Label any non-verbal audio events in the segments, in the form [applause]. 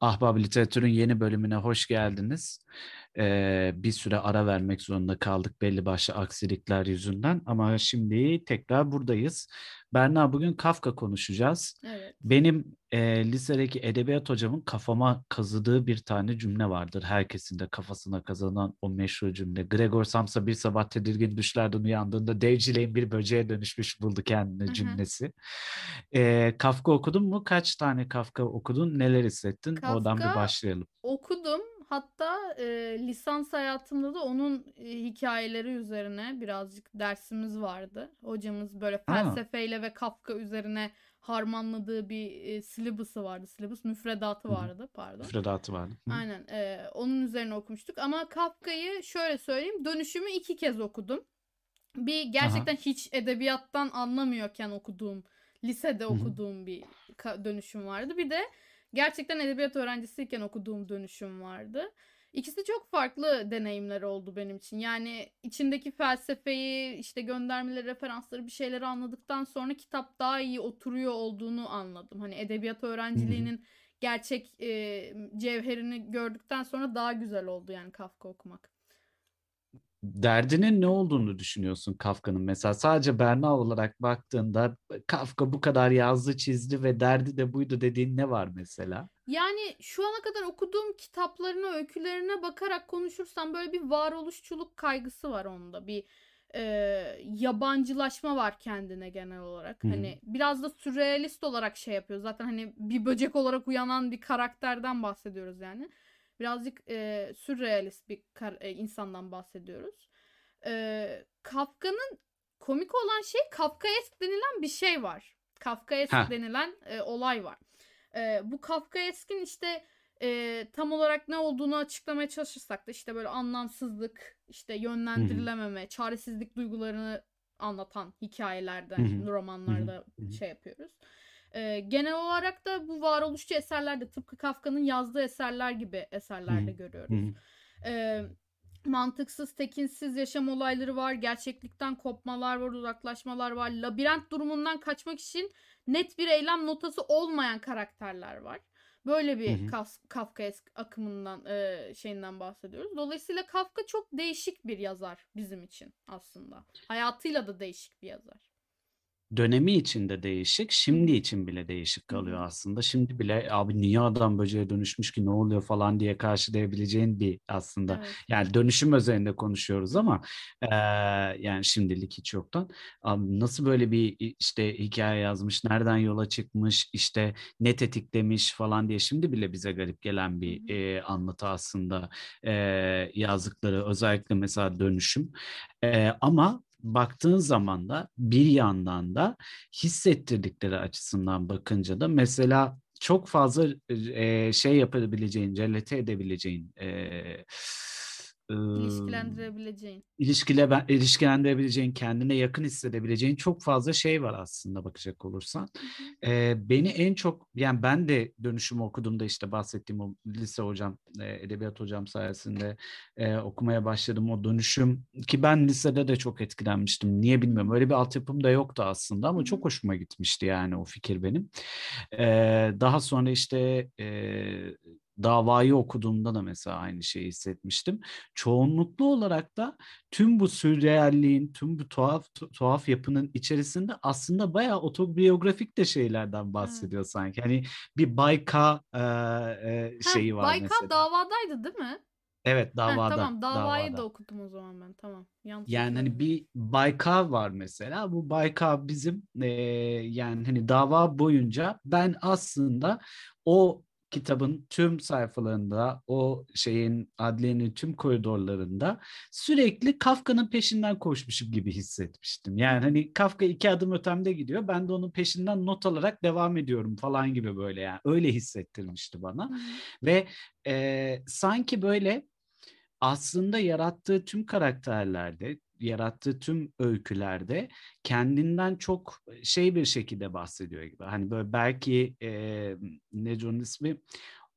Ahbap Literatür'ün yeni bölümüne hoş geldiniz. Ee, bir süre ara vermek zorunda kaldık belli başlı aksilikler yüzünden ama şimdi tekrar buradayız. Berna bugün Kafka konuşacağız. Evet. Benim e, lisedeki edebiyat hocamın kafama kazıdığı bir tane cümle vardır. Herkesin de kafasına kazınan o meşhur cümle. Gregor Samsa bir sabah tedirgin düşlerden uyandığında devcileyin bir böceğe dönüşmüş buldu kendini Hı hı. cümlesi. E, Kafka okudun mu? Kaç tane Kafka okudun? Neler hissettin? Oradan bir Kafka başlayalım. okudum. Hatta e, lisans hayatımda da onun e, hikayeleri üzerine birazcık dersimiz vardı. Hocamız böyle Ha, felsefeyle ve Kafka üzerine harmanladığı bir e, syllabus'ı vardı. Syllabus müfredatı hı vardı pardon. Müfredatı vardı. Hı. Aynen. e, onun üzerine okumuştuk. Ama Kafka'yı şöyle söyleyeyim. Dönüşümü iki kez okudum. Bir Aha. gerçekten hiç edebiyattan anlamıyorken okuduğum, lisede Hı hı. okuduğum bir dönüşüm vardı. Bir de gerçekten edebiyat öğrencisiyken okuduğum dönüşüm vardı. İkisi çok farklı deneyimler oldu benim için. Yani içindeki felsefeyi, işte göndermeleri, referansları bir şeyleri anladıktan sonra kitap daha iyi oturuyor olduğunu anladım. Hani edebiyat öğrenciliğinin gerçek e, cevherini gördükten sonra daha güzel oldu yani Kafka okumak. Derdinin ne olduğunu düşünüyorsun Kafka'nın? Mesela sadece Berna olarak baktığında Kafka bu kadar yazdı, çizdi ve derdi de buydu dediğin ne var mesela? Yani şu ana kadar okuduğum kitaplarına, öykülerine bakarak konuşursam böyle bir varoluşçuluk kaygısı var onda. Bir e, yabancılaşma var kendine genel olarak. Hı hı. Hani biraz da sürrealist olarak şey yapıyor. Zaten hani bir böcek olarak uyanan bir karakterden bahsediyoruz yani. Birazcık e, sürrealist bir kar- e, insandan bahsediyoruz. E, Kafka'nın komik olan şey Kafkaesk denilen bir şey var. Kafkaesk Ha. denilen e, olay var. E, bu Kafkaesk'in işte e, tam olarak ne olduğunu açıklamaya çalışırsak da işte böyle anlamsızlık, işte yönlendirilememe, çaresizlik duygularını anlatan hikayelerden, hı. Hı hı. romanlarda Hı hı. şey yapıyoruz. E, genel olarak da bu varoluşçu eserlerde tıpkı Kafka'nın yazdığı eserler gibi eserlerde görüyoruz. E, mantıksız, tekinsiz yaşam olayları var. Gerçeklikten kopmalar var, uzaklaşmalar var. Labirent durumundan kaçmak için net bir eylem notası olmayan karakterler var. Böyle bir hı. Kafkaesk akımından e, şeyinden bahsediyoruz. Dolayısıyla Kafka çok değişik bir yazar bizim için aslında. Hayatıyla da değişik bir yazar. Dönemi içinde değişik, şimdi için bile değişik kalıyor aslında. Şimdi bile abi niye adam böceğe dönüşmüş ki ne oluyor falan diye karşılayabileceğin bir aslında. Evet. Yani dönüşüm üzerinde konuşuyoruz ama eee, yani şimdilik hiç yoktan. Abi nasıl böyle bir işte hikaye yazmış, nereden yola çıkmış, işte ne tetiklemiş falan diye şimdi bile bize garip gelen bir eee, anlatı aslında eee, yazdıkları özellikle mesela dönüşüm. Eee, ama baktığın zaman da bir yandan da hissettirdikleri açısından bakınca da mesela çok fazla e, şey yapabileceğin, relate edebileceğin e, e, İlişkilendirebileceğin. ilişkile ilişkilendirebileceğin, kendine yakın hissedebileceğin çok fazla şey var aslında bakacak olursan. Ee, beni en çok yani ben de dönüşümü okuduğumda işte bahsettiğim o lise hocam, e, edebiyat hocam sayesinde e, okumaya başladım o dönüşüm ki ben lisede de çok etkilenmiştim. Niye bilmiyorum. Öyle bir altyapım da yoktu aslında ama çok hoşuma gitmişti yani o fikir benim. Ee, daha sonra işte e, davayı okuduğumda da mesela aynı şeyi hissetmiştim. Çoğunluklu olarak da tüm bu sürrealliğin, tüm bu tuhaf tu- tuhaf yapının içerisinde aslında bayağı otobiyografik de şeylerden Evet. bahsediyor sanki. Hani bir Bayka e, e, Heh, şeyi var Bayka mesela. davadaydı değil mi? Evet Heh, davada, tamam davayı da davada. okudum o zaman ben. Tamam. Yanlış Yani hani bir Baykal var mesela. Bu Baykal bizim eee, yani hani dava boyunca ben aslında o kitabın tüm sayfalarında, o şeyin adliyenin tüm koridorlarında sürekli Kafka'nın peşinden koşmuşum gibi hissetmiştim. Yani hani Kafka iki adım ötemde gidiyor. Ben de onun peşinden not alarak devam ediyorum falan gibi böyle yani. Öyle hissettirmişti bana. Ve eee, sanki böyle aslında yarattığı tüm karakterlerde, yarattığı tüm öykülerde kendinden çok şey bir şekilde bahsediyor gibi. Hani böyle belki e, ne ismi?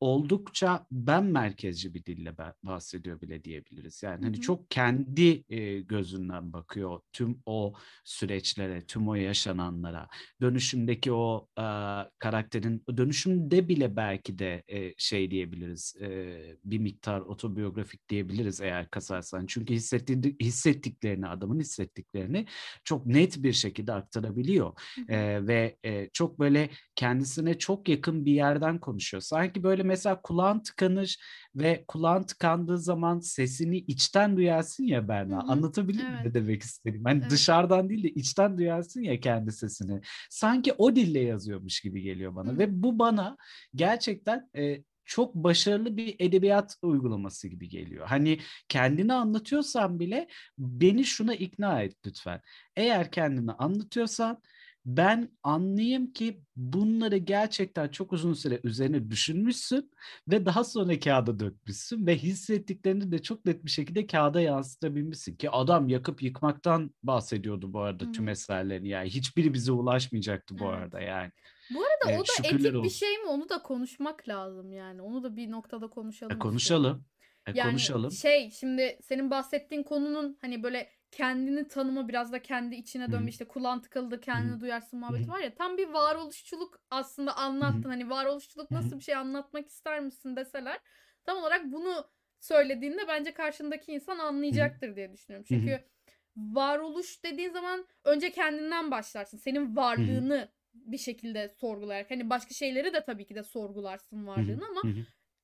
Oldukça ben merkezci bir dille bahsediyor bile diyebiliriz. Yani hani çok kendi e, gözünden bakıyor tüm o süreçlere, tüm o yaşananlara. Dönüşümdeki o e, karakterin dönüşümde bile belki de e, şey diyebiliriz. Bir miktar otobiyografik diyebiliriz eğer kasarsan. Çünkü hissettik, hissettiklerini, adamın hissettiklerini çok net bir şekilde aktarabiliyor. Ve çok böyle kendisine çok yakın bir yerden konuşuyor. Sanki böyle mesela kulağın tıkanır ve kulağın tıkandığı zaman sesini içten duyarsın ya Berna. Hı hı. Anlatabilir evet. mi demek istedim? Hani evet. dışarıdan değil de içten duyarsın ya kendi sesini. Sanki o dille yazıyormuş gibi geliyor bana. Hı. Ve bu bana gerçekten e, çok başarılı bir edebiyat uygulaması gibi geliyor. Hani kendini anlatıyorsan bile beni şuna ikna et lütfen. Eğer kendini anlatıyorsan ben anlayayım ki bunları gerçekten çok uzun süre üzerine düşünmüşsün ve daha sonra kağıda dökmüşsün ve hissettiklerini de çok net bir şekilde kağıda yansıtabilmişsin ki adam yakıp yıkmaktan bahsediyordu bu arada hmm. tüm eserlerini yani hiçbiri bize ulaşmayacaktı bu evet. arada yani. Bu arada ee, o da etik olsun. bir şey mi onu da konuşmak lazım yani onu da bir noktada konuşalım. E, konuşalım. E, yani konuşalım. şey şimdi senin bahsettiğin konunun hani böyle kendini tanıma biraz da kendi içine dönme işte kulağın tıkalıdır kendini duyarsın muhabbeti var ya tam bir varoluşçuluk aslında anlattın. Hani varoluşçuluk nasıl bir şey anlatmak ister misin deseler tam olarak bunu söylediğinde bence karşındaki insan anlayacaktır diye düşünüyorum. Çünkü varoluş dediğin zaman önce kendinden başlarsın. Senin varlığını bir şekilde sorgulayarak hani başka şeyleri de tabii ki de sorgularsın varlığını ama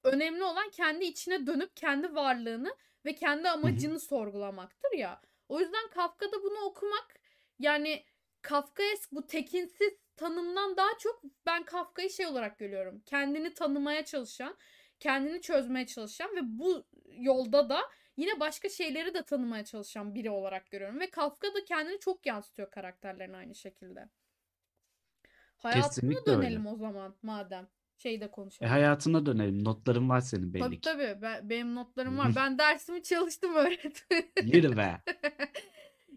önemli olan kendi içine dönüp kendi varlığını ve kendi amacını sorgulamaktır ya. O yüzden Kafka'da bunu okumak yani Kafkaesk bu tekinsiz tanımdan daha çok ben Kafka'yı şey olarak görüyorum. Kendini tanımaya çalışan, kendini çözmeye çalışan ve bu yolda da yine başka şeyleri de tanımaya çalışan biri olarak görüyorum. Ve Kafka da kendini çok yansıtıyor karakterlerin aynı şekilde. Hayatına Kesinlikle dönelim öyle. o zaman madem. Şeyde E, konuşalım. hayatına dönelim. Notların var senin belli Tabii ki. tabii. Ben, benim notlarım var. Ben dersimi çalıştım öğretmenim. Yürü be. [laughs]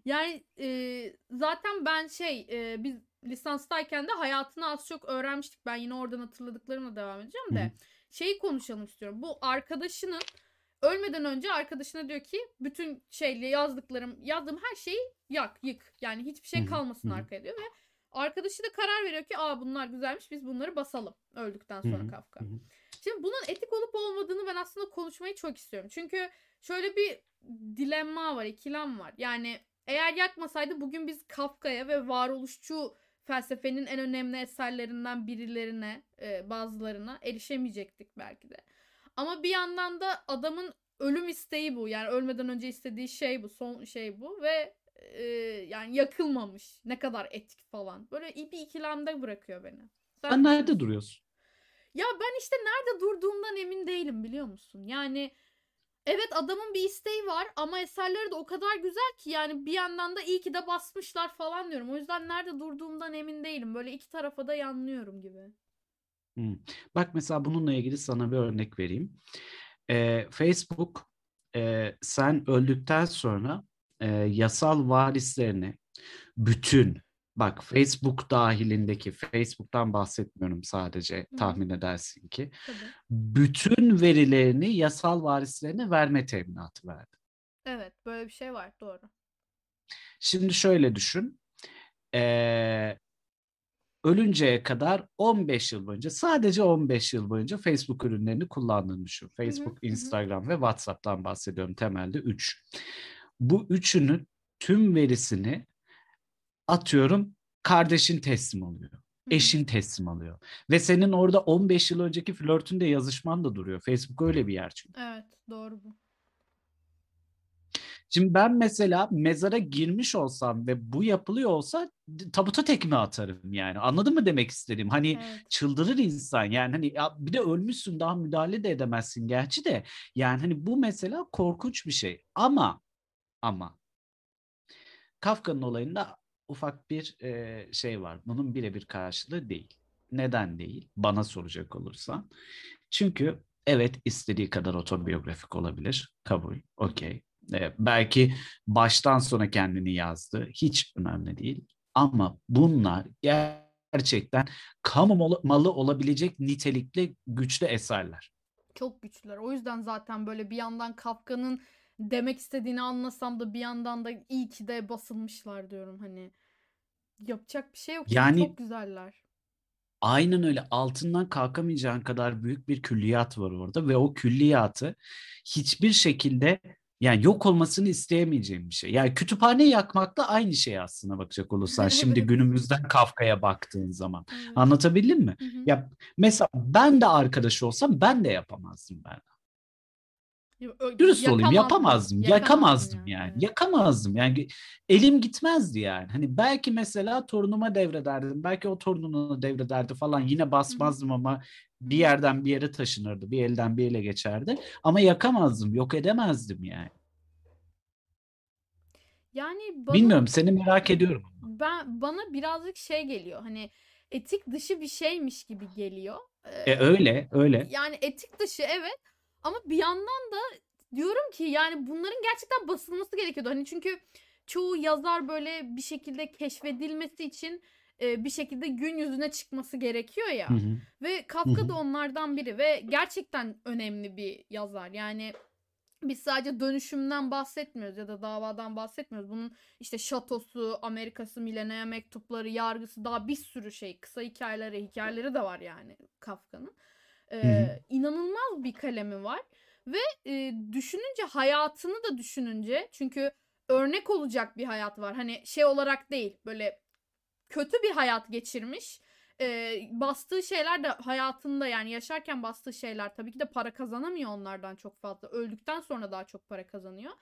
Yani e, zaten ben şey e, biz lisanstayken de hayatını az çok öğrenmiştik. Ben yine oradan hatırladıklarımla devam edeceğim de. Hı. Şeyi konuşalım istiyorum. Bu arkadaşının ölmeden önce arkadaşına diyor ki bütün şeyle yazdıklarım yazdığım her şeyi yak yık. Yani hiçbir şey kalmasın Hı. arkaya diyor ve Arkadaşı da karar veriyor ki aa bunlar güzelmiş biz bunları basalım öldükten sonra Kafka. Şimdi bunun etik olup olmadığını ben aslında konuşmayı çok istiyorum. Çünkü şöyle bir dilemma var, ikilem var. Yani eğer yakmasaydı bugün biz Kafka'ya ve varoluşçu felsefenin en önemli eserlerinden birilerine, e, bazılarına erişemeyecektik belki de. Ama bir yandan da adamın ölüm isteği bu. Yani ölmeden önce istediği şey bu, son şey bu ve e, yani yakılmamış. Ne kadar etik falan. Böyle bir ikilemde bırakıyor beni. Sen, Sen nerede duruyorsun? Ya ben işte nerede durduğumdan emin değilim biliyor musun? Yani evet adamın bir isteği var ama eserleri de o kadar güzel ki yani bir yandan da iyi ki de basmışlar falan diyorum. O yüzden nerede durduğumdan emin değilim. Böyle iki tarafa da yanlıyorum gibi. Hmm. Bak mesela bununla ilgili sana bir örnek vereyim. Ee, Facebook e, sen öldükten sonra e, yasal varislerini bütün bak Facebook dahilindeki Facebook'tan bahsetmiyorum sadece Hı. tahmin edersin ki Tabii. bütün verilerini yasal varislerine verme teminatı verdi. Evet böyle bir şey var doğru. Şimdi şöyle düşün. Ee, ölünceye kadar 15 yıl boyunca sadece 15 yıl boyunca Facebook ürünlerini kullandığını düşün. Facebook, hı hı, Instagram hı. ve WhatsApp'tan bahsediyorum temelde 3 bu üçünün tüm verisini atıyorum kardeşin teslim alıyor. Eşin teslim alıyor. Ve senin orada 15 yıl önceki flörtünde yazışman da duruyor. Facebook öyle bir yer çünkü. Evet doğru bu. Şimdi ben mesela mezara girmiş olsam ve bu yapılıyor olsa tabuta tekme atarım yani. Anladın mı demek istediğim? Hani evet. çıldırır insan yani hani ya bir de ölmüşsün daha müdahale de edemezsin gerçi de. Yani hani bu mesela korkunç bir şey. Ama ama Kafka'nın olayında ufak bir e, şey var. Bunun birebir karşılığı değil. Neden değil? Bana soracak olursan. Çünkü evet istediği kadar otobiyografik olabilir. Kabul. Okey. E, belki baştan sona kendini yazdı. Hiç önemli değil. Ama bunlar gerçekten kamu malı olabilecek nitelikli güçlü eserler. Çok güçlüler. O yüzden zaten böyle bir yandan Kafka'nın demek istediğini anlasam da bir yandan da iyi ki de basılmışlar diyorum hani. Yapacak bir şey yok. Yani çok güzeller. Aynen öyle. Altından kalkamayacağın kadar büyük bir külliyat var orada ve o külliyatı hiçbir şekilde yani yok olmasını isteyemeyeceğim bir şey. Yani kütüphane yakmak da aynı şey aslında bakacak olursan. [laughs] Şimdi günümüzden Kafka'ya baktığın zaman. Anlatabildim mi? Ya mesela ben de arkadaş olsam ben de yapamazdım ben. Dürüst olayım yapamazdım. Yakamazdım, yani. yani. Yakamazdım. Yani elim gitmezdi yani. Hani belki mesela torunuma devrederdim. Belki o torununu devrederdi falan. Yine basmazdım Hı. ama bir yerden bir yere taşınırdı. Bir elden bir ele geçerdi. Ama yakamazdım. Yok edemezdim yani. Yani bana, Bilmiyorum seni merak ediyorum. Ben bana birazcık şey geliyor. Hani etik dışı bir şeymiş gibi geliyor. Ee, e öyle, öyle. Yani etik dışı evet ama bir yandan da diyorum ki yani bunların gerçekten basılması gerekiyordu. Hani çünkü çoğu yazar böyle bir şekilde keşfedilmesi için e, bir şekilde gün yüzüne çıkması gerekiyor ya. Hı hı. Ve Kafka da onlardan biri ve gerçekten önemli bir yazar. Yani biz sadece dönüşümden bahsetmiyoruz ya da davadan bahsetmiyoruz. Bunun işte şatosu, Amerikası, Millennium mektupları, yargısı daha bir sürü şey. Kısa hikayeleri, hikayeleri de var yani Kafka'nın. Ee, inanılmaz bir kalemi var. Ve e, düşününce hayatını da düşününce çünkü örnek olacak bir hayat var. Hani şey olarak değil böyle kötü bir hayat geçirmiş. E, bastığı şeyler de hayatında yani yaşarken bastığı şeyler tabii ki de para kazanamıyor onlardan çok fazla. Öldükten sonra daha çok para kazanıyor.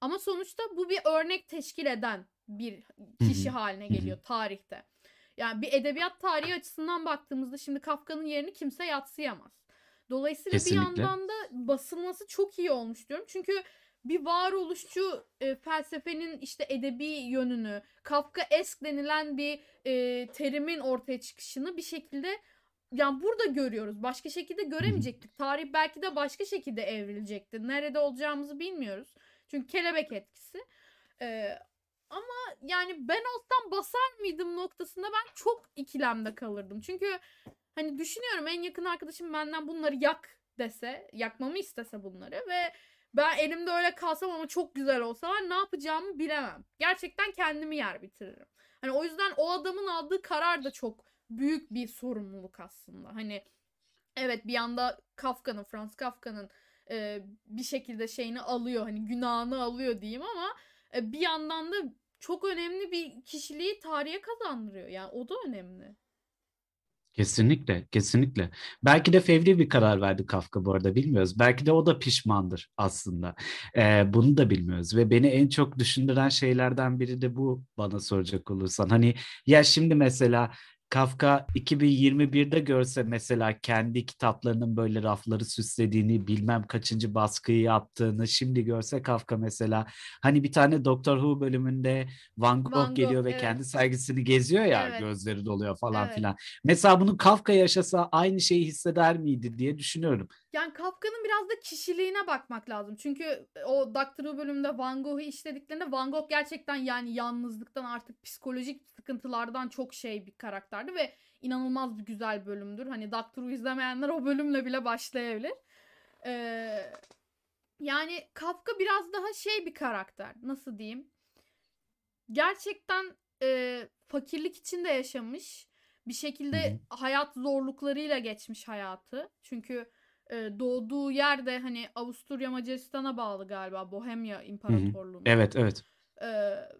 Ama sonuçta bu bir örnek teşkil eden bir kişi haline geliyor tarihte. Yani bir edebiyat tarihi açısından baktığımızda şimdi Kafka'nın yerini kimse yatsıyamaz. Dolayısıyla Kesinlikle. bir yandan da basılması çok iyi olmuş diyorum. Çünkü bir varoluşçu e, felsefenin işte edebi yönünü, Kafka esk denilen bir e, terimin ortaya çıkışını bir şekilde yani burada görüyoruz. Başka şekilde göremeyecektik. Tarih belki de başka şekilde evrilecekti. Nerede olacağımızı bilmiyoruz. Çünkü kelebek etkisi. Ee, ama yani ben olsam basar mıydım noktasında ben çok ikilemde kalırdım. Çünkü hani düşünüyorum en yakın arkadaşım benden bunları yak dese, yakmamı istese bunları ve ben elimde öyle kalsam ama çok güzel olsa ne yapacağımı bilemem. Gerçekten kendimi yer bitiririm. Hani o yüzden o adamın aldığı karar da çok büyük bir sorumluluk aslında. Hani evet bir anda Kafka'nın, Franz Kafka'nın e, bir şekilde şeyini alıyor. Hani günahını alıyor diyeyim ama e, bir yandan da çok önemli bir kişiliği tarihe kazandırıyor. Yani o da önemli. Kesinlikle, kesinlikle. Belki de fevri bir karar verdi Kafka bu arada bilmiyoruz. Belki de o da pişmandır aslında. Ee, bunu da bilmiyoruz ve beni en çok düşündüren şeylerden biri de bu bana soracak olursan. Hani ya şimdi mesela Kafka 2021'de görse mesela kendi kitaplarının böyle rafları süslediğini, bilmem kaçıncı baskıyı yaptığını şimdi görse Kafka mesela hani bir tane Doctor Who bölümünde Van Gogh, Van Gogh geliyor ve evet. kendi sergisini geziyor ya evet. gözleri doluyor falan evet. filan. Mesela bunu Kafka yaşasa aynı şeyi hisseder miydi diye düşünüyorum. Yani Kafka'nın biraz da kişiliğine bakmak lazım. Çünkü o Doctor bölümünde Van Gogh'u işlediklerinde Van Gogh gerçekten yani yalnızlıktan artık psikolojik sıkıntılardan çok şey bir karakterdi ve inanılmaz bir güzel bölümdür. Hani Doctor Who izlemeyenler o bölümle bile başlayabilir. Ee, yani Kafka biraz daha şey bir karakter. Nasıl diyeyim? Gerçekten e, fakirlik içinde yaşamış. Bir şekilde hayat zorluklarıyla geçmiş hayatı. Çünkü e, doğduğu yer de hani Avusturya Macaristan'a bağlı galiba Bohemya İmparatorluğu'na. Evet evet. Ee,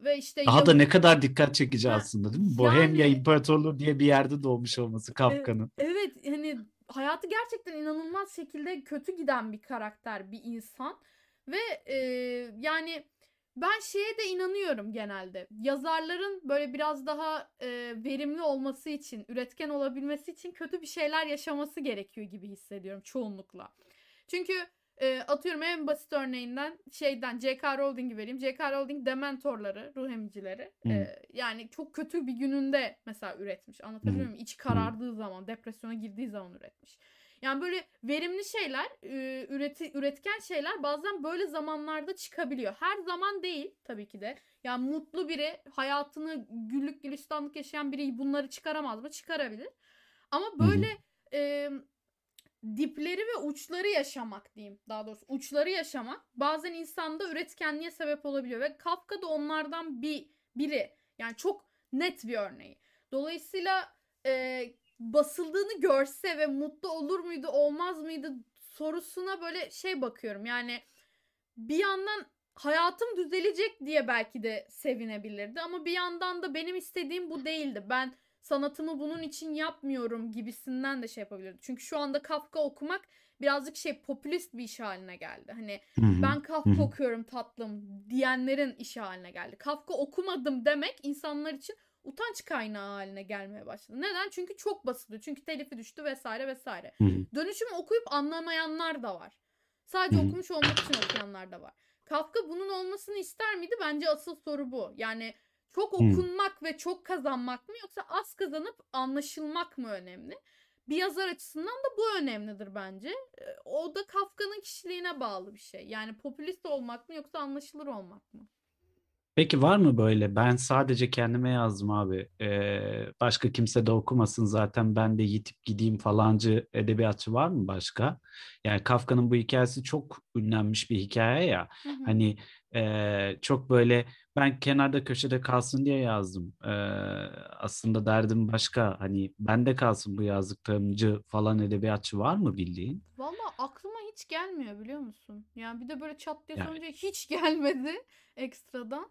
ve işte daha da ne kadar dikkat çekici ha, aslında değil mi? Bohemya yani, İmparatorluğu diye bir yerde doğmuş olması Kafka'nın. E, evet hani hayatı gerçekten inanılmaz şekilde kötü giden bir karakter, bir insan ve e, yani ben şeye de inanıyorum genelde. Yazarların böyle biraz daha e, verimli olması için, üretken olabilmesi için kötü bir şeyler yaşaması gerekiyor gibi hissediyorum çoğunlukla. Çünkü e, atıyorum en basit örneğinden şeyden J.K. Rowling'i vereyim. J.K. Rowling dementorları, ruh emicileri. E, yani çok kötü bir gününde mesela üretmiş. Anlatabiliyor muyum? İçi karardığı zaman, depresyona girdiği zaman üretmiş. Yani böyle verimli şeyler, üreti, üretken şeyler bazen böyle zamanlarda çıkabiliyor. Her zaman değil tabii ki de. Yani mutlu biri, hayatını güllük gülistanlık yaşayan biri bunları çıkaramaz mı? Çıkarabilir. Ama böyle e, dipleri ve uçları yaşamak diyeyim. Daha doğrusu uçları yaşamak bazen insanda üretkenliğe sebep olabiliyor ve Kafka da onlardan bir biri. Yani çok net bir örneği. Dolayısıyla e, basıldığını görse ve mutlu olur muydu olmaz mıydı sorusuna böyle şey bakıyorum. Yani bir yandan hayatım düzelecek diye belki de sevinebilirdi ama bir yandan da benim istediğim bu değildi. Ben sanatımı bunun için yapmıyorum gibisinden de şey yapabilirdi. Çünkü şu anda Kafka okumak birazcık şey popülist bir iş haline geldi. Hani Hı-hı. ben Kafka Hı-hı. okuyorum tatlım diyenlerin işi haline geldi. Kafka okumadım demek insanlar için utanç kaynağı haline gelmeye başladı. Neden? Çünkü çok basılıyor. Çünkü telifi düştü vesaire vesaire. Hı-hı. Dönüşümü okuyup anlamayanlar da var. Sadece Hı-hı. okumuş olmak için okuyanlar da var. Kafka bunun olmasını ister miydi? Bence asıl soru bu. Yani çok okunmak hmm. ve çok kazanmak mı yoksa az kazanıp anlaşılmak mı önemli? Bir yazar açısından da bu önemlidir bence. O da Kafka'nın kişiliğine bağlı bir şey. Yani popülist olmak mı yoksa anlaşılır olmak mı? Peki var mı böyle? Ben sadece kendime yazdım abi. Ee, başka kimse de okumasın zaten ben de yitip gideyim falancı edebiyatçı var mı başka? Yani Kafka'nın bu hikayesi çok ünlenmiş bir hikaye ya. Hı hı. Hani e, çok böyle ben kenarda köşede kalsın diye yazdım. Ee, aslında derdim başka. Hani bende kalsın bu yazdıklarımcı falan edebiyatçı var mı bildiğin? Valla aklıma hiç gelmiyor biliyor musun? Yani bir de böyle çat diye yani... sorunca hiç [laughs] gelmedi ekstradan.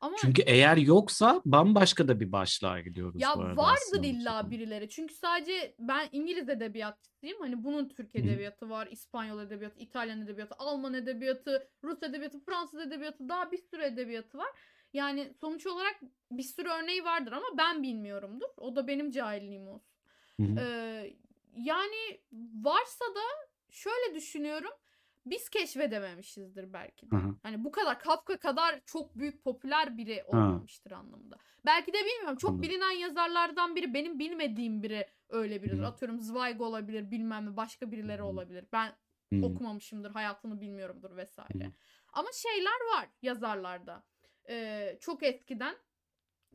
Ama Çünkü eğer yoksa bambaşka da bir başlığa gidiyoruz ya bu arada vardır illa birileri. Çünkü sadece ben İngiliz edebiyatçısıyım. Hani bunun Türk edebiyatı var, İspanyol edebiyatı, İtalyan edebiyatı, Alman edebiyatı, Rus edebiyatı, Fransız edebiyatı daha bir sürü edebiyatı var. Yani sonuç olarak bir sürü örneği vardır ama ben bilmiyorumdur. O da benim cahilliğim olsun. Ee, yani varsa da şöyle düşünüyorum biz keşfedememişizdir belki de. Hı hı. Hani bu kadar Kafka kadar çok büyük popüler biri olmamıştır hı. anlamında. Belki de bilmiyorum çok Anladım. bilinen yazarlardan biri benim bilmediğim biri öyle biridir. Hı. Atıyorum Zweig olabilir bilmem ne başka birileri hı. olabilir. Ben hı. okumamışımdır hayatını bilmiyorumdur vesaire. Hı. Ama şeyler var yazarlarda. Ee, çok eskiden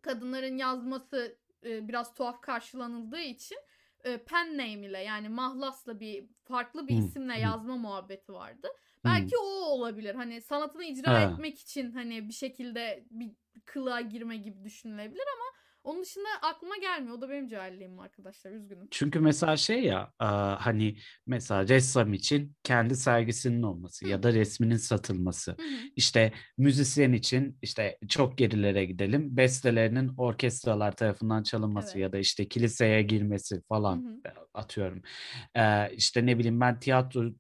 kadınların yazması e, biraz tuhaf karşılanıldığı için e, pen name ile yani mahlasla bir farklı bir isimle yazma muhabbeti vardı. Belki o olabilir. Hani sanatını icra ha. etmek için hani bir şekilde bir kılığa girme gibi düşünülebilir ama onun dışında aklıma gelmiyor. O da benim cahilliğim arkadaşlar. Üzgünüm. Çünkü mesela şey ya hani mesela ressam için kendi sergisinin olması Hı. ya da resminin satılması. Hı. İşte müzisyen için işte çok gerilere gidelim. Bestelerinin orkestralar tarafından çalınması evet. ya da işte kiliseye girmesi falan Hı. atıyorum. İşte ne bileyim ben tiyatro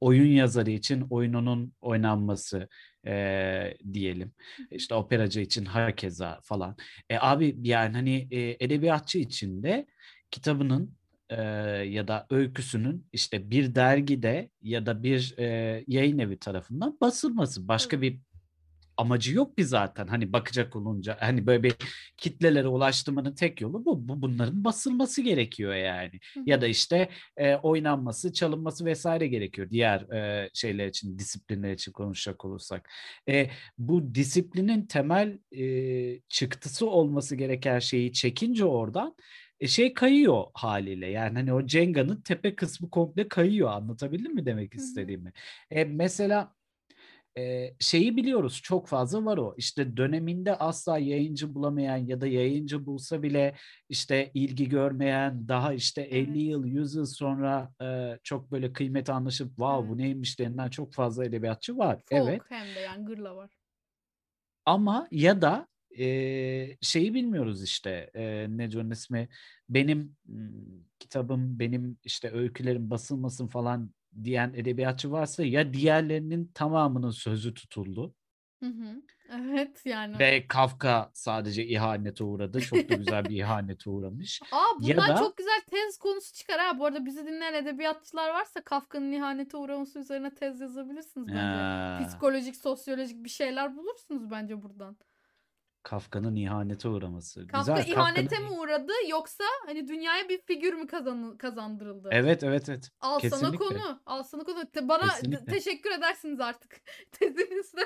oyun yazarı için oyununun oynanması e, diyelim. İşte operacı için hakeza falan. E, abi yani hani e, edebiyatçı için de kitabının e, ya da öyküsünün işte bir dergide ya da bir e, yayın evi tarafından basılması. Başka bir amacı yok ki zaten hani bakacak olunca hani böyle bir kitlelere ulaştırmanın tek yolu bu, bu bunların basılması gerekiyor yani Hı. ya da işte e, oynanması çalınması vesaire gerekiyor diğer e, şeyler için disiplinler için konuşacak olursak e, bu disiplinin temel e, çıktısı olması gereken şeyi çekince oradan e, şey kayıyor haliyle. Yani hani o Cenga'nın tepe kısmı komple kayıyor. Anlatabildim mi demek istediğimi? E, mesela e, şeyi biliyoruz çok fazla var o. İşte döneminde asla yayıncı bulamayan ya da yayıncı bulsa bile işte ilgi görmeyen daha işte 50 yıl 100 yıl sonra e, çok böyle kıymet anlaşıp wow bu neymiş denilen çok fazla edebiyatçı var. Folk evet. hem de yani gırla var. Ama ya da e, şeyi bilmiyoruz işte e, ne diyor ismi benim kitabım benim işte öykülerim basılmasın falan diyen edebiyatçı varsa ya diğerlerinin tamamının sözü tutuldu. Hı hı. Evet yani. Ve Kafka sadece ihanete uğradı. Çok da güzel bir [laughs] ihanete uğramış. Aa bundan ya da... çok güzel tez konusu çıkar ha. Bu arada bizi dinleyen edebiyatçılar varsa Kafka'nın ihanete uğraması üzerine tez yazabilirsiniz bence. Ya. Psikolojik, sosyolojik bir şeyler bulursunuz bence buradan. Kafka'nın ihanete uğraması. Kafka Güzel. ihanete Kafka'nın... mi uğradı yoksa hani dünyaya bir figür mü kazan kazandırıldı? Evet evet evet. Al sana Kesinlikle. konu. Al sana konu. Te- Bana Kesinlikle. te- teşekkür edersiniz artık [laughs] tezinizde.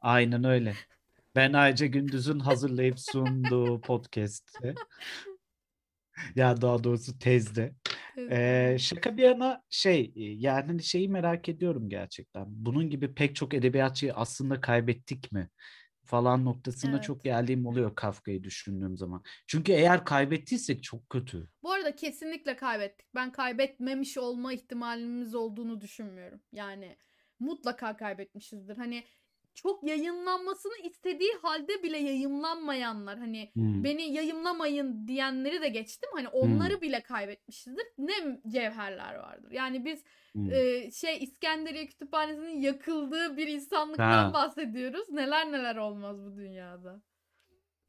Aynen öyle. [laughs] Ben Ayca Gündüz'ün hazırlayıp sunduğu podcast'te ya daha doğrusu tezde. Ee, şaka bir yana şey yani hani şeyi merak ediyorum gerçekten. Bunun gibi pek çok edebiyatçıyı aslında kaybettik mi? Falan noktasına Evet. çok geldiğim oluyor Kafka'yı düşündüğüm zaman. Çünkü eğer kaybettiysek çok kötü. Bu arada kesinlikle kaybettik. Ben kaybetmemiş olma ihtimalimiz olduğunu düşünmüyorum. Yani mutlaka kaybetmişizdir. Hani çok yayınlanmasını istediği halde bile yayımlanmayanlar hani Hmm. beni yayımlamayın diyenleri de geçtim. Hani onları bile kaybetmişizdir. Ne cevherler vardır. Yani biz Hmm. e, şey İskenderiye Kütüphanesi'nin yakıldığı bir insanlıktan Ha. bahsediyoruz. Neler neler olmaz bu dünyada.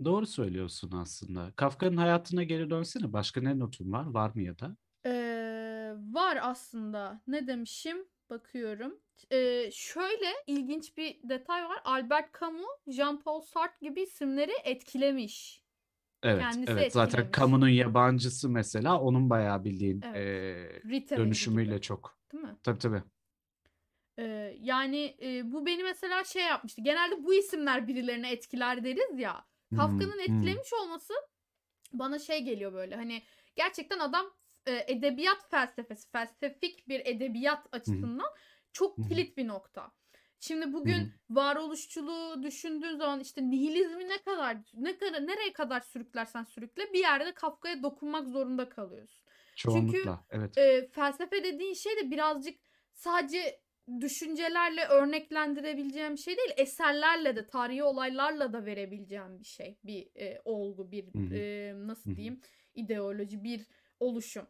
Doğru söylüyorsun aslında. Kafka'nın hayatına geri dönsene. Başka ne notun var? Var mı ya da? Ee, var aslında. Ne demişim? Bakıyorum. Ee, şöyle ilginç bir detay var. Albert Camus, Jean-Paul Sartre gibi isimleri etkilemiş. Evet, Kendisi evet. Zaten etkilemiş. Kamu'nun yabancısı mesela onun bayağı bildiğin Evet. Ritter dönüşümüyle gibi, çok. değil mi? Tabii tabii. Ee, yani e, bu beni mesela şey yapmıştı. Genelde bu isimler birilerini etkiler deriz ya. Hmm, Kafka'nın hmm. etkilemiş olması bana şey geliyor böyle. Hani gerçekten adam e, edebiyat felsefesi, felsefik bir edebiyat açısından çok Hı hı. kilit bir nokta. Şimdi bugün hı. varoluşçuluğu düşündüğün zaman işte nihilizmi ne kadar ne kadar nereye kadar sürüklersen sürükle bir yerde Kafka'ya dokunmak zorunda kalıyorsun. Çoğunlukla. Evet. E, felsefe dediğin şey de birazcık sadece düşüncelerle örneklendirebileceğim bir şey değil. Eserlerle de, tarihi olaylarla da verebileceğim bir şey. Bir e, olgu, bir e, nasıl diyeyim, ideoloji, bir oluşum.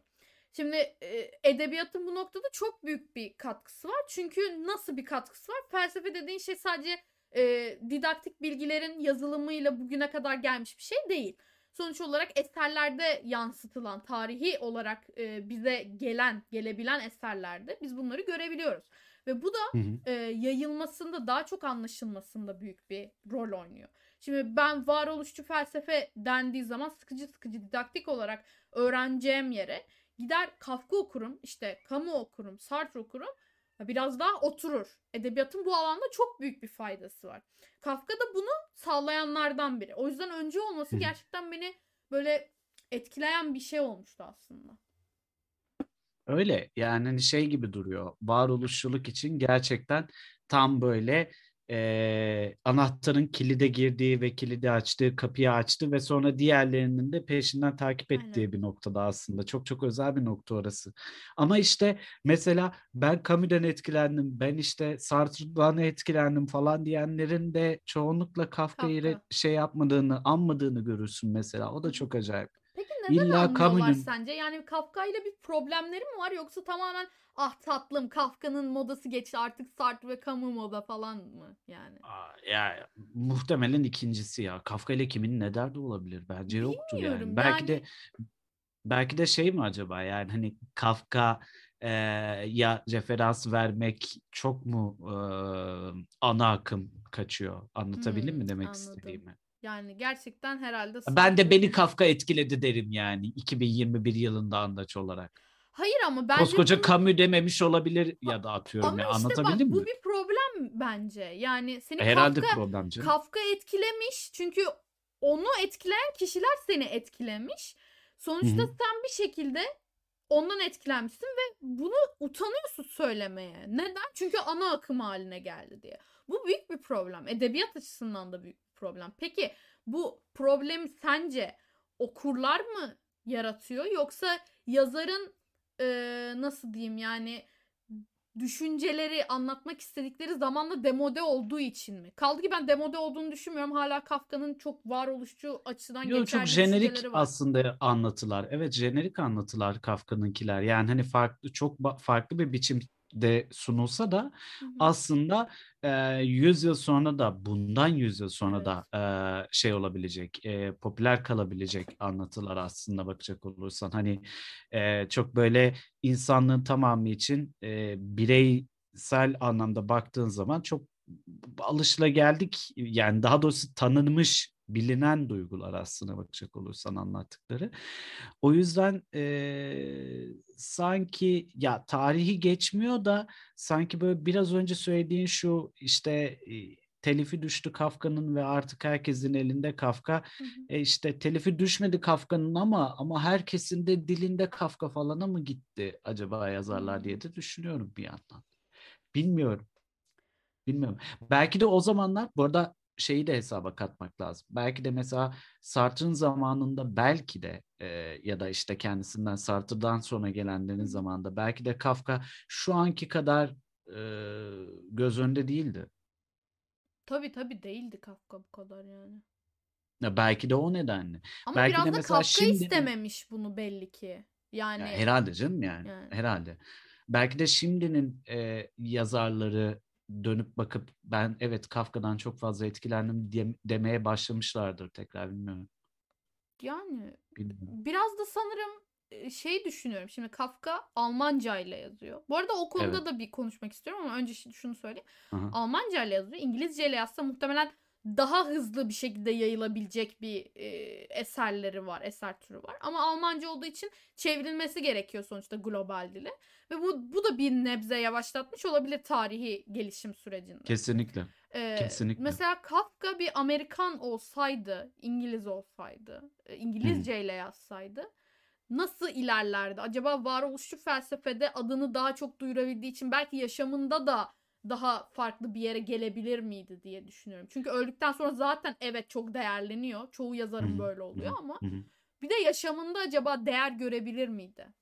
Şimdi e, edebiyatın bu noktada çok büyük bir katkısı var. Çünkü nasıl bir katkısı var? Felsefe dediğin şey sadece e, didaktik bilgilerin yazılımıyla bugüne kadar gelmiş bir şey değil. Sonuç olarak eserlerde yansıtılan, tarihi olarak e, bize gelen, gelebilen eserlerde biz bunları görebiliyoruz. Ve bu da Hı hı. e, yayılmasında, daha çok anlaşılmasında büyük bir rol oynuyor. Şimdi ben varoluşçu felsefe dendiği zaman sıkıcı sıkıcı didaktik olarak öğreneceğim yere gider Kafka okurum, işte Camus okurum, Sartre okurum. Biraz daha oturur. Edebiyatın bu alanda çok büyük bir faydası var. Kafka da bunu sağlayanlardan biri. O yüzden önce olması gerçekten beni böyle etkileyen bir şey olmuştu aslında. Öyle yani hani şey gibi duruyor. Varoluşçuluk için gerçekten tam böyle eee, anahtarın kilide girdiği ve kilidi açtığı kapıyı açtı ve sonra diğerlerinin de peşinden takip Aynen. ettiği bir noktada aslında. Çok çok özel bir nokta orası. Ama işte mesela ben Camus'den etkilendim, ben işte Sartre'dan etkilendim falan diyenlerin de çoğunlukla Kafka'yı Kafka. şey yapmadığını, anmadığını görürsün mesela. O da çok acayip. Peki neden İlla anlıyorlar Camus'un sence? Yani Kafka ile bir problemleri mi var yoksa tamamen ah tatlım Kafka'nın modası geçti artık Sartre ve Camus moda falan mı yani? Aa, Ya muhtemelen ikincisi ya. Kafka ile kimin ne derdi olabilir? Bence yoktur yani. Bilmiyorum, Belki de yani- belki de şey mi acaba yani hani Kafka e, ya referans vermek çok mu e, ana akım kaçıyor? Anlatabildim Hmm, mi demek anladım. istediğimi? Yani gerçekten herhalde Ben de beni Kafka etkiledi derim yani 2021 yılında andaç olarak. Hayır ama bence Koskoca bunu- Camus dememiş olabilir ya da atıyorum ama ya işte bak anlatabildim bu mi? bir problem bence. Yani seni Herhalde Kafka problem canım. Kafka etkilemiş çünkü onu etkileyen kişiler seni etkilemiş. Sonuçta Hı hı. sen bir şekilde ondan etkilenmişsin ve bunu utanıyorsun söylemeye. Neden? Çünkü ana akım haline geldi diye. Bu büyük bir problem. Edebiyat açısından da büyük bir problem. Peki bu problemi sence okurlar mı yaratıyor yoksa yazarın eee, nasıl diyeyim yani düşünceleri anlatmak istedikleri zamanla demode olduğu için mi? Kaldı ki ben demode olduğunu düşünmüyorum. Hala Kafka'nın çok varoluşçu açıdan Yo, çok geçerli jenerik düşünceleri var. aslında anlatılar. Evet jenerik anlatılar Kafka'nınkiler. Yani hani farklı çok farklı bir biçimde sunulsa da Hı hı. aslında e, 100 yıl sonra da bundan 100 yıl sonra Evet. da e, şey olabilecek, e, popüler kalabilecek anlatılar aslında bakacak olursan. Hani e, çok böyle insanlığın tamamı için e, bireysel anlamda baktığın zaman çok alışılageldik yani daha doğrusu tanınmış bilinen duygular aslına bakacak olursan anlattıkları. O yüzden e, sanki ya tarihi geçmiyor da sanki böyle biraz önce söylediğin şu işte e, telifi düştü Kafka'nın ve artık herkesin elinde Kafka. Hı hı. E işte telifi düşmedi Kafka'nın ama ama herkesin de dilinde Kafka falana mı gitti acaba yazarlar diye de düşünüyorum bir yandan. Bilmiyorum. Bilmiyorum. Belki de o zamanlar bu arada şeyi de hesaba katmak lazım. Belki de mesela Sartre'ın zamanında belki de e, ya da işte kendisinden Sartre'dan sonra gelenlerin zamanında belki de Kafka şu anki kadar e, göz önünde değildi. Tabii tabii değildi Kafka bu kadar yani. Ya belki de o nedenle. Ama belki biraz de da mesela Kafka şimdi istememiş bunu belli ki. Yani ya herhalde canım yani, Yani. herhalde. Belki de şimdinin e, yazarları dönüp bakıp ben evet Kafka'dan çok fazla etkilendim demeye başlamışlardır tekrar bilmiyorum. yani Bilmiyorum. biraz da sanırım şey düşünüyorum. Şimdi Kafka Almanca ile yazıyor. Bu arada o konuda Evet. da bir konuşmak istiyorum ama önce şunu söyleyeyim. Aha. Almanca ile yazıyor. İngilizce ile yazsa muhtemelen daha hızlı bir şekilde yayılabilecek bir e, eserleri var, eser türü var. Ama Almanca olduğu için çevrilmesi gerekiyor sonuçta global dile. Ve bu bu da bir nebze yavaşlatmış olabilir tarihi gelişim sürecinde. Kesinlikle. Ee, Kesinlikle. Mesela Kafka bir Amerikan olsaydı, İngiliz olsaydı, e, İngilizce ile yazsaydı nasıl ilerlerdi? Acaba varoluşçu felsefede adını daha çok duyurabildiği için belki yaşamında da daha farklı bir yere gelebilir miydi diye düşünüyorum. Çünkü öldükten sonra zaten evet çok değerleniyor. Çoğu yazarın böyle oluyor ama bir de yaşamında acaba değer görebilir miydi?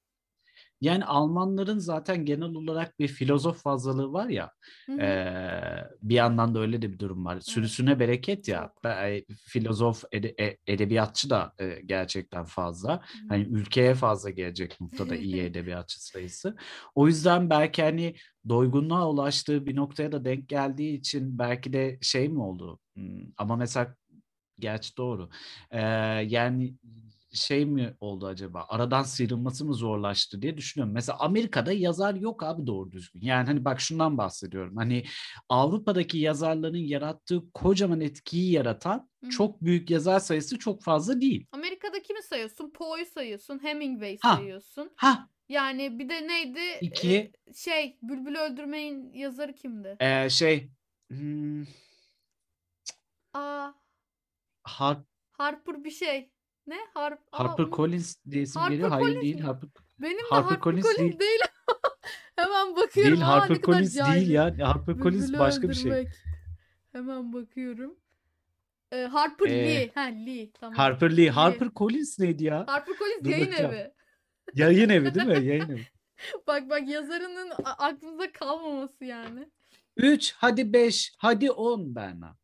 Yani Almanların zaten genel olarak bir filozof fazlalığı var ya. Hı hı. eee, bir yandan da öyle de bir durum var. Sürüsüne bereket ya. Be- Filozof, ede- e- edebiyatçı da e, gerçekten fazla. Hı hı. Hani ülkeye fazla gelecek noktada iyi [laughs] edebiyatçı sayısı. O yüzden belki hani doygunluğa ulaştığı bir noktaya da denk geldiği için belki de şey mi oldu? Hmm, Ama mesela gerçi doğru. Ee, yani şey mi oldu acaba? Aradan sıyrılması mı zorlaştı diye düşünüyorum. Mesela Amerika'da yazar yok abi doğru düzgün. Yani hani bak şundan bahsediyorum. Hani Avrupa'daki yazarların yarattığı kocaman etkiyi yaratan Hı çok büyük yazar sayısı çok fazla değil. Amerika'da kimi sayıyorsun? Poe'yu sayıyorsun, Hemingway Ha. sayıyorsun. Ha Yani bir de neydi? İki. Ee, şey, Bülbül Öldürmeyin yazarı kimdi? e, şey hmm, Aa, Har- Harper bir şey. Ne? Harp Aa, Harper Collins diye isim Harper geliyor. Hayır Collins değil. mi? Harper, Benim de Harper Collins Collins, değil. değil. [laughs] Hemen bakıyorum. değil Aa, Harper ne kadar Collins değil ya. Harper Collins Bülbülü başka bir şey. öldürmek. Hemen bakıyorum. Ee, Harper Ee, Lee. Ha Lee. Tamam. Harper Lee. Harper Collins neydi ya? Harper Collins Dur yayın bakacağım. evi. Yayın evi değil mi? [laughs] Yayın evi. Bak bak yazarının a- kalmaması yani. 3, hadi 5, hadi 10 Berna.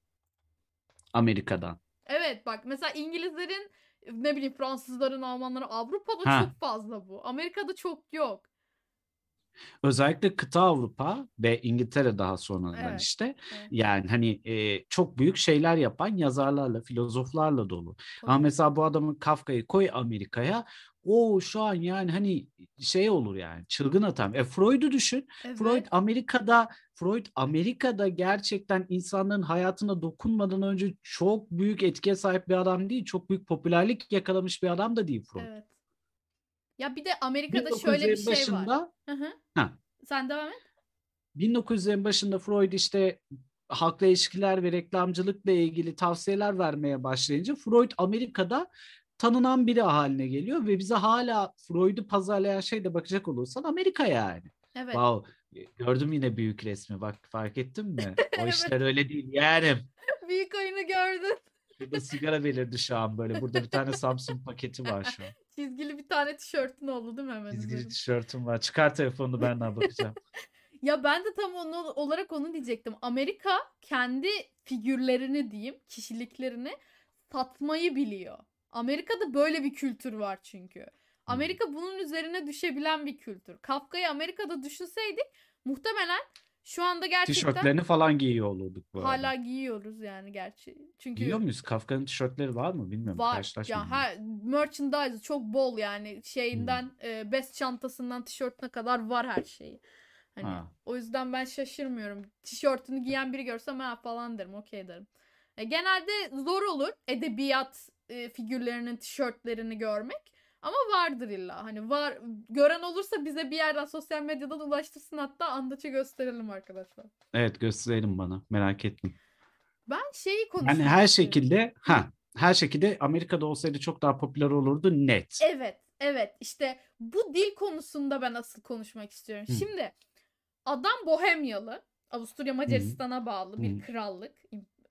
Amerika'dan. Evet bak mesela İngilizlerin ne bileyim Fransızların, Almanların Avrupa'da Ha. çok fazla bu. Amerika'da çok yok. Özellikle kıta Avrupa ve İngiltere daha sonradan Evet, işte. evet. Yani hani e, çok büyük şeyler yapan yazarlarla, filozoflarla dolu. Ama Tabii. mesela bu adamın Kafka'yı koy Amerika'ya. O şu an yani hani şey olur yani çılgın atan. E Freud'u düşün. Evet. Freud Amerika'da Freud Amerika'da gerçekten insanların hayatına dokunmadan önce çok büyük etkiye sahip bir adam değil. Çok büyük popülerlik yakalamış bir adam da değil Freud. Evet. Ya bir de Amerika'da şöyle bir 1900'lerin şey var. başında Hı hı. Ha. Sen devam et. 1900'lerin başında Freud işte halkla ilişkiler ve reklamcılıkla ilgili tavsiyeler vermeye başlayınca Freud Amerika'da tanınan biri haline geliyor ve bize hala Freud'u pazarlayan şey de bakacak olursan Amerika yani. Evet. Wow. Gördüm yine büyük resmi bak fark ettin mi? [laughs] O Evet. işler öyle değil yeğenim. [laughs] Büyük oyunu gördün. Şurada sigara belirdi şu an böyle. Burada bir tane Samsung paketi var şu an. [laughs] Çizgili bir tane tişörtün oldu değil mi hemen? Çizgili tişörtüm var. Çıkar telefonunu ben daha bakacağım. Ya ben de tam onu olarak onu diyecektim. Amerika kendi figürlerini diyeyim, kişiliklerini satmayı biliyor. Amerika'da böyle bir kültür var çünkü. Amerika bunun üzerine düşebilen bir kültür. Kafka'yı Amerika'da düşünseydik muhtemelen şu anda gerçekten Tişörtlerini falan giyiyor olurduk bu arada. hala giyiyoruz yani gerçi. Çünkü Giyiyor muyuz? Kafka'nın tişörtleri var mı bilmiyorum. var. Ya her merchandise çok bol yani şeyinden e, best çantasından tişörtüne kadar var her şeyi. Hani Ha. o yüzden ben şaşırmıyorum. Tişörtünü giyen biri görsem ha falan derim, okey derim. E, genelde zor olur edebiyat e, figürlerinin tişörtlerini görmek. Ama vardır illa. Hani var gören olursa bize bir yerden sosyal medyadan ulaştırsın hatta andaça gösterelim arkadaşlar. Evet gösterelim bana. Merak ettim. Ben şeyi konuşmak Yani her şekilde ha her şekilde Amerika'da olsaydı çok daha popüler olurdu net. Evet, evet. İşte bu dil konusunda ben asıl konuşmak istiyorum. Hı. Şimdi adam Bohemyalı, Avusturya Macaristan'a bağlı bir Hı. krallık.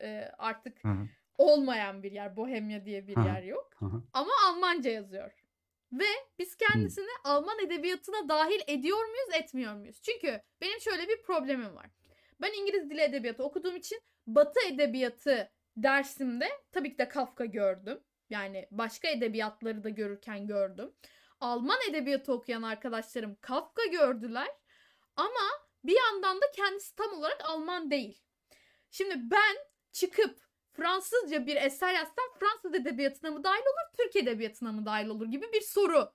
Ee, artık hı, olmayan bir yer. Bohemya diye bir Hı hı. yer yok. hı hı. Ama Almanca yazıyor. Ve biz kendisini Alman edebiyatına dahil ediyor muyuz, etmiyor muyuz? Çünkü benim şöyle bir problemim var. Ben İngiliz dili edebiyatı okuduğum için Batı edebiyatı dersimde tabii ki de Kafka gördüm. Yani başka edebiyatları da görürken gördüm. Alman edebiyatı okuyan arkadaşlarım Kafka gördüler. Ama bir yandan da kendisi tam olarak Alman değil. Şimdi ben çıkıp Fransızca bir eser yazsam Fransız edebiyatına mı dahil olur, Türk edebiyatına mı dahil olur gibi bir soru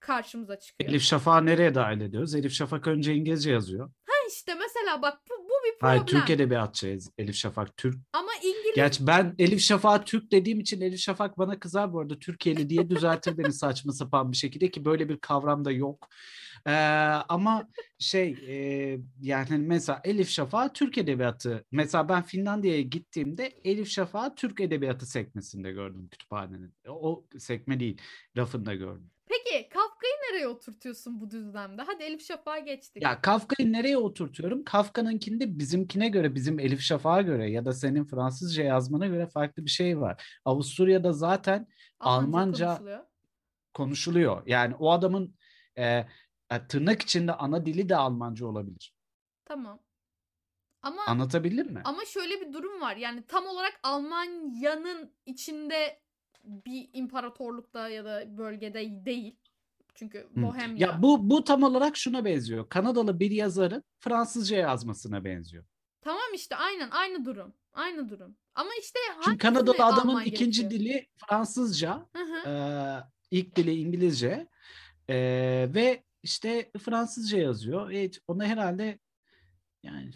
karşımıza çıkıyor. Elif Şafak'ı nereye dahil ediyoruz? Elif Şafak önce İngilizce yazıyor. Ha işte mesela bak bu, bu bir problem. Hayır Türk edebiyatçı Elif Şafak. Türk. Ama İngiliz Gerçi ben Elif Şafak Türk dediğim için Elif Şafak bana kızar bu arada Türkiye'li diye düzeltir beni saçma sapan bir şekilde ki böyle bir kavram da yok. Ee, ama şey e, yani mesela Elif Şafak Türk edebiyatı mesela ben Finlandiya'ya gittiğimde Elif Şafak Türk edebiyatı sekmesinde gördüm kütüphanenin. O sekme değil rafında gördüm. Peki Kafka'yı nereye oturtuyorsun bu düzlemde? Hadi Elif Şafak'a geçtik. Ya Kafka'yı nereye oturtuyorum? Kafka'nınkinde bizimkine göre, bizim Elif Şafak'a göre ya da senin Fransızca yazmana göre farklı bir şey var. Avusturya'da zaten Almanca- konuşuluyor. konuşuluyor. Yani o adamın e, e, tırnak içinde ana dili de Almanca olabilir. Tamam. Ama Anlatabildim mi? ama şöyle bir durum var. Yani tam olarak Almanya'nın içinde bir imparatorlukta ya da bölgede değil. Çünkü. Bohemya. Ya bu bu tam olarak şuna benziyor. Kanadalı bir yazarın Fransızca yazmasına benziyor. Tamam işte aynen aynı durum. Aynı durum. Ama işte Çünkü Kanadalı adamın alman ikinci gerekiyor? dili Fransızca, Hı hı. Ee, ilk dili İngilizce Ee, ve işte Fransızca yazıyor. Evet, ona herhalde yani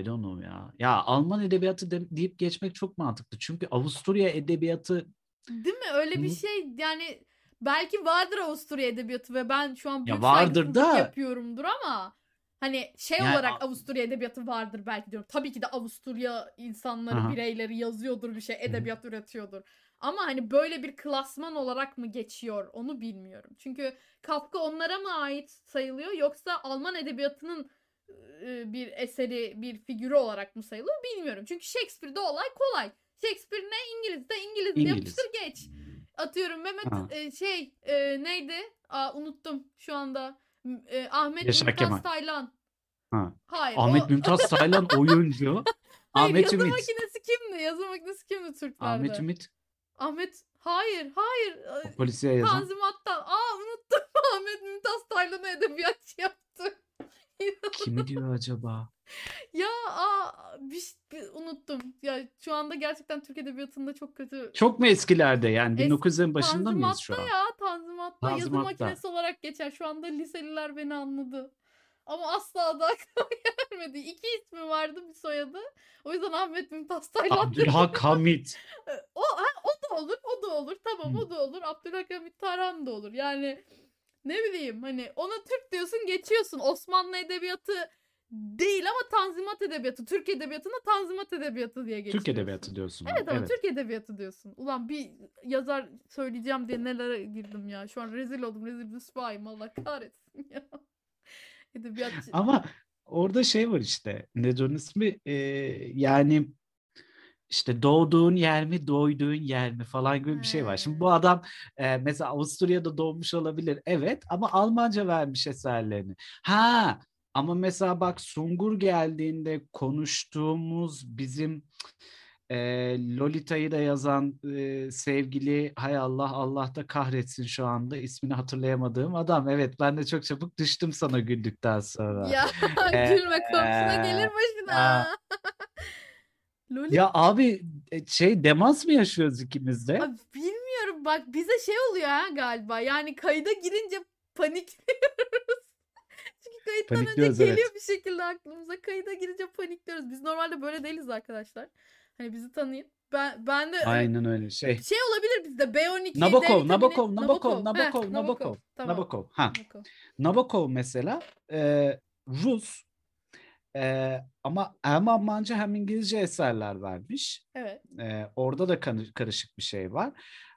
I don't know ya. Ya Alman edebiyatı de- deyip geçmek çok mantıklı. Çünkü Avusturya edebiyatı Değil mi? Öyle bir Hı. şey yani belki vardır Avusturya edebiyatı ve ben şu an büyük vardır saygısızlık da- yapıyorumdur ama hani şey Yani olarak Avusturya edebiyatı vardır belki diyorum. Tabii ki de Avusturya insanları, Aha. bireyleri yazıyordur bir şey, edebiyat üretiyordur. Ama hani böyle bir klasman olarak mı geçiyor onu bilmiyorum. Çünkü Kafka onlara mı ait sayılıyor yoksa Alman edebiyatının bir eseri, bir figürü olarak mı sayılıyor bilmiyorum. Çünkü Shakespeare'de olay kolay. Shakespeare ne? İngiliz'de İngiliz, İngiliz. yapıştır geç. Atıyorum Mehmet Ha. e, şey e, neydi? Aa, unuttum şu anda. E, Ahmet Yaşar Mümtaz Kemal. Taylan. ha. Hayır. Ahmet o- Mümtaz Taylan oyuncu. [laughs] Hayır, Ahmet yazı Ümit. makinesi kimdi? Yazı makinesi kimdi Türklerde? Ahmet Ümit Ahmet hayır hayır. o polisiye yazan. Tanzimat'tan. Aa unuttum. [laughs] Ahmet Mümtaz Taylan'ı edebiyatçı [laughs] yaptı. Kimi diyor acaba? ya aa bir, bir- unuttum. Ya şu anda gerçekten Türk edebiyatında çok kötü. Çok mu eskilerde yani Es- 1900'lerin başında mıyız şu an? Tanzimat'ta ya Tanzimat'ta yazı Tanzimat'ta. makinesi olarak geçer. Şu anda liseliler beni anladı. Ama asla da aklıma [laughs] gelmedi. İki ismi vardı bir soyadı. O yüzden Ahmet Mümtaz Taylan. Abdülhak Hamit. O, ha, da olur, o da olur. Tamam Hı. o da olur. Abdülhakamit Tarhan da olur. Yani ne bileyim hani ona Türk diyorsun geçiyorsun. Osmanlı edebiyatı değil ama Tanzimat edebiyatı. Türk edebiyatına Tanzimat edebiyatı diye geçiyorsun. Türk edebiyatı diyorsun. Evet ama Türk edebiyatı diyorsun. Ulan bir yazar söyleyeceğim diye nelere girdim ya. Şu an rezil oldum. Rezil rüsvayım. Allah kahretsin ya. [laughs] Edebiyatçı. Ama orada şey var işte. Ne onun ismi? Ee, yani işte doğduğun yer mi, doyduğun yer mi falan gibi bir şey var. Şimdi bu adam e, mesela Avusturya'da doğmuş olabilir. Evet ama Almanca vermiş eserlerini. Ha ama mesela bak Sungur geldiğinde konuştuğumuz bizim e, Lolita'yı da yazan e, sevgili hay Allah Allah da kahretsin şu anda ismini hatırlayamadığım adam. Evet ben de çok çabuk düştüm sana güldükten sonra. Ya [laughs] gülme komşuna gelir başına. aa. [laughs] Loli Ya abi e, şey demans mı yaşıyoruz ikimiz de? Abi bilmiyorum bak bize şey oluyor ha galiba. Yani kayda girince panikliyoruz. [laughs] Çünkü kayıttan önce geliyor evet. bir şekilde aklımıza. Kayda girince panikliyoruz. Biz normalde böyle değiliz arkadaşlar. Hani bizi tanıyın. Ben ben de Aynen öyle şey. şey olabilir bizde B12 Nabokov, Nabokov, Nabokov, Heh, Nabokov, Nabokov, Tamam. Nabokov. Ha, Nabokov. Nabokov mesela e, Rus e, ama hem Almanca hem İngilizce eserler vermiş. Evet. E, orada da karışık bir şey var.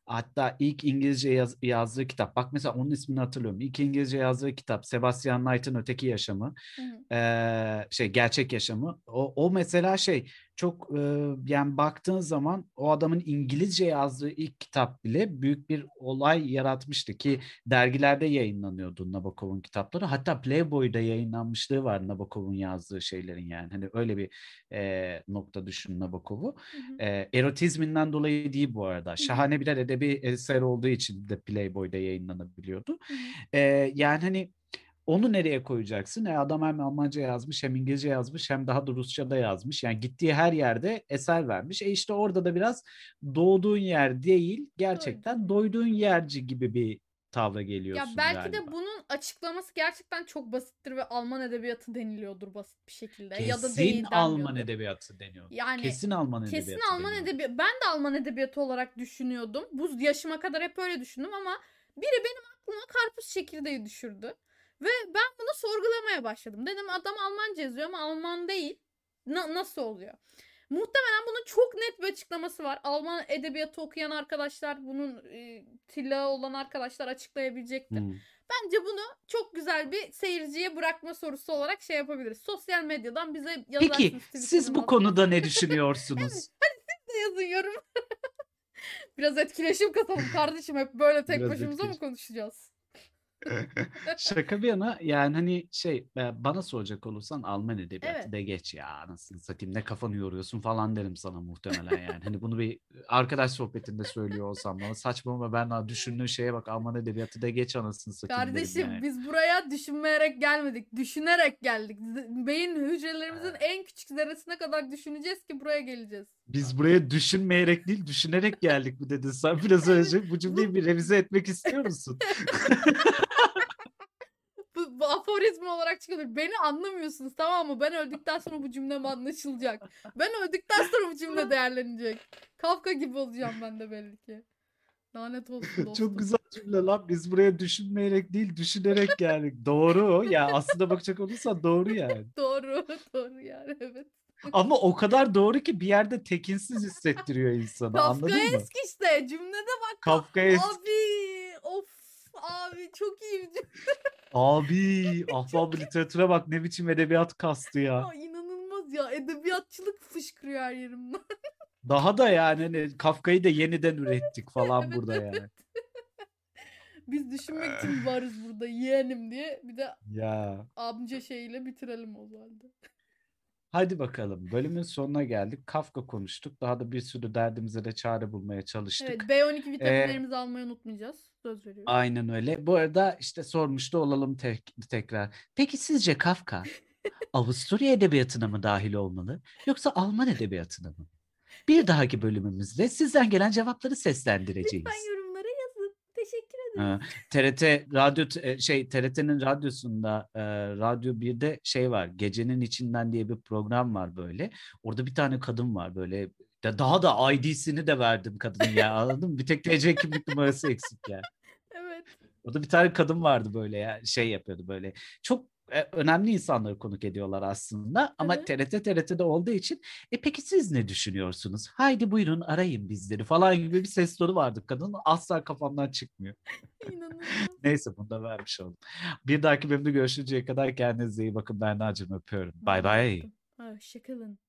Hatta ilk İngilizce yaz- yazdığı kitap, bak mesela onun ismini hatırlıyorum. İlk İngilizce yazdığı kitap Sebastian Knight'ın Öteki Yaşamı, Hı hı. Eee, şey gerçek yaşamı. O, o mesela şey çok e, yani baktığın zaman o adamın İngilizce yazdığı ilk kitap bile büyük bir olay yaratmıştı ki dergilerde yayınlanıyordu Nabokov'un kitapları. Hatta Playboy'da yayınlanmışlığı var Nabokov'un yazdığı şeylerin yani. Hani öyle bir e, nokta düşün Nabokov'u. E, erotizminden dolayı değil bu arada. Şahane birer edebi eser olduğu için de Playboy'da yayınlanabiliyordu. Hı hı. E, yani hani onu nereye koyacaksın? E adam hem Almanca yazmış hem İngilizce yazmış hem daha da Rusça da yazmış. Yani gittiği her yerde eser vermiş. E işte orada da biraz doğduğun yer değil gerçekten doyduğun yerci gibi bir tavra Ya geliyorsun belki de galiba. bunun açıklaması gerçekten çok basittir ve Alman edebiyatı deniliyordur basit bir şekilde. ya da Kesin değil Alman edebiyatı deniyor. Yani Kesin Alman edebiyatı Kesin Alman edebiyatı. Ben de Alman edebiyatı olarak düşünüyordum. Bu yaşıma kadar hep öyle düşündüm ama biri benim aklıma karpuz çekirdeği düşürdü. Ve ben bunu sorgulamaya başladım. Dedim adam Almanca yazıyor ama Alman değil. Na- nasıl oluyor? Muhtemelen bunun çok net bir açıklaması var. Alman edebiyatı okuyan arkadaşlar, bunun e, tillahı olan arkadaşlar açıklayabilecektir. Hmm. Bence bunu çok güzel bir seyirciye bırakma sorusu olarak şey yapabiliriz. Sosyal medyadan bize yazarsınız. Peki siz bu altına. konuda ne [laughs] düşünüyorsunuz? de yazın yorum. [laughs] Biraz etkileşim katalım kardeşim. Hep böyle tek Biraz başımıza mı etkileşim. konuşacağız? [laughs] Şaka bir yana yani hani şey bana soracak olursan Alman edebiyatı Evet. de geç ya anasını satayım ne kafanı yoruyorsun falan derim sana muhtemelen yani. Hani bunu bir arkadaş sohbetinde söylüyor olsam bana saçmalama ben daha düşündüğün şeye bak Alman edebiyatı da geç anasını satayım Kardeşim yani. biz buraya düşünmeyerek gelmedik. Düşünerek geldik. Beyin hücrelerimizin en küçük zerresine kadar düşüneceğiz ki buraya geleceğiz. Biz buraya düşünmeyerek değil düşünerek geldik mi dedin sen biraz [laughs] önce bu cümleyi bir revize etmek istiyor musun? [laughs] Bu, aforizma olarak çıkıyor. Beni anlamıyorsunuz tamam mı? Ben öldükten sonra bu cümlem anlaşılacak. Ben öldükten sonra bu cümle [laughs] değerlenecek. Kafka gibi olacağım ben de belli ki. Lanet olsun [laughs] dostum. Çok güzel cümle lan biz buraya düşünmeyerek değil düşünerek geldik. Doğru ya aslında bakacak olursan doğru yani. [laughs] Doğru. Doğru yani evet. Ama o kadar doğru ki bir yerde tekinsiz hissettiriyor insanı anladın mı? Kafkaesk işte. Cümlede bak. Kafkaesk. Abi of abi çok iyi. Abi [laughs] ahbap literatüre bak ne biçim edebiyat kastı ya. Aa, inanılmaz ya. Edebiyatçılık fışkırıyor her yerimden. [laughs] Daha da yani hani Kafka'yı da yeniden ürettik falan Evet, burada yani. [laughs] Biz düşünmek için varız burada yeğenim diye. Bir de Ya amca şeyiyle bitirelim o halde. Hadi bakalım bölümün sonuna geldik. Kafka konuştuk. Daha da bir sürü derdimize de çare bulmaya çalıştık. Evet B12 vitaminlerimizi almayı unutmayacağız. Söz veriyorum. Aynen öyle. Bu arada işte sormuş da olalım tek- tekrar. Peki sizce Kafka [laughs] Avusturya edebiyatına mı dahil olmalı yoksa Alman edebiyatına mı? Bir dahaki bölümümüzde sizden gelen cevapları seslendireceğiz. Lütfen yazın. Ha, TRT radyo e, şey TRT'nin radyosunda e, Radyo 1'de şey var. Gecenin içinden diye bir program var böyle. Orada bir tane kadın var böyle. Da- Daha da ID'sini de verdim kadının ya anladın mı? Bir tek TC kimlik numarası eksik yani. Evet. Orada bir tane kadın vardı böyle ya şey yapıyordu böyle. Çok önemli insanları konuk ediyorlar aslında ama Evet. TRT TRT'de olduğu için e peki siz ne düşünüyorsunuz? Haydi buyurun arayın bizleri falan gibi bir ses tonu vardı. Kadının asla kafamdan çıkmıyor. [laughs] Neyse bunu da vermiş oldum. Bir dahaki bölümde görüşünceye kadar kendinize iyi bakın. Berna'cığım öpüyorum. Bay bay. Hoşçakalın.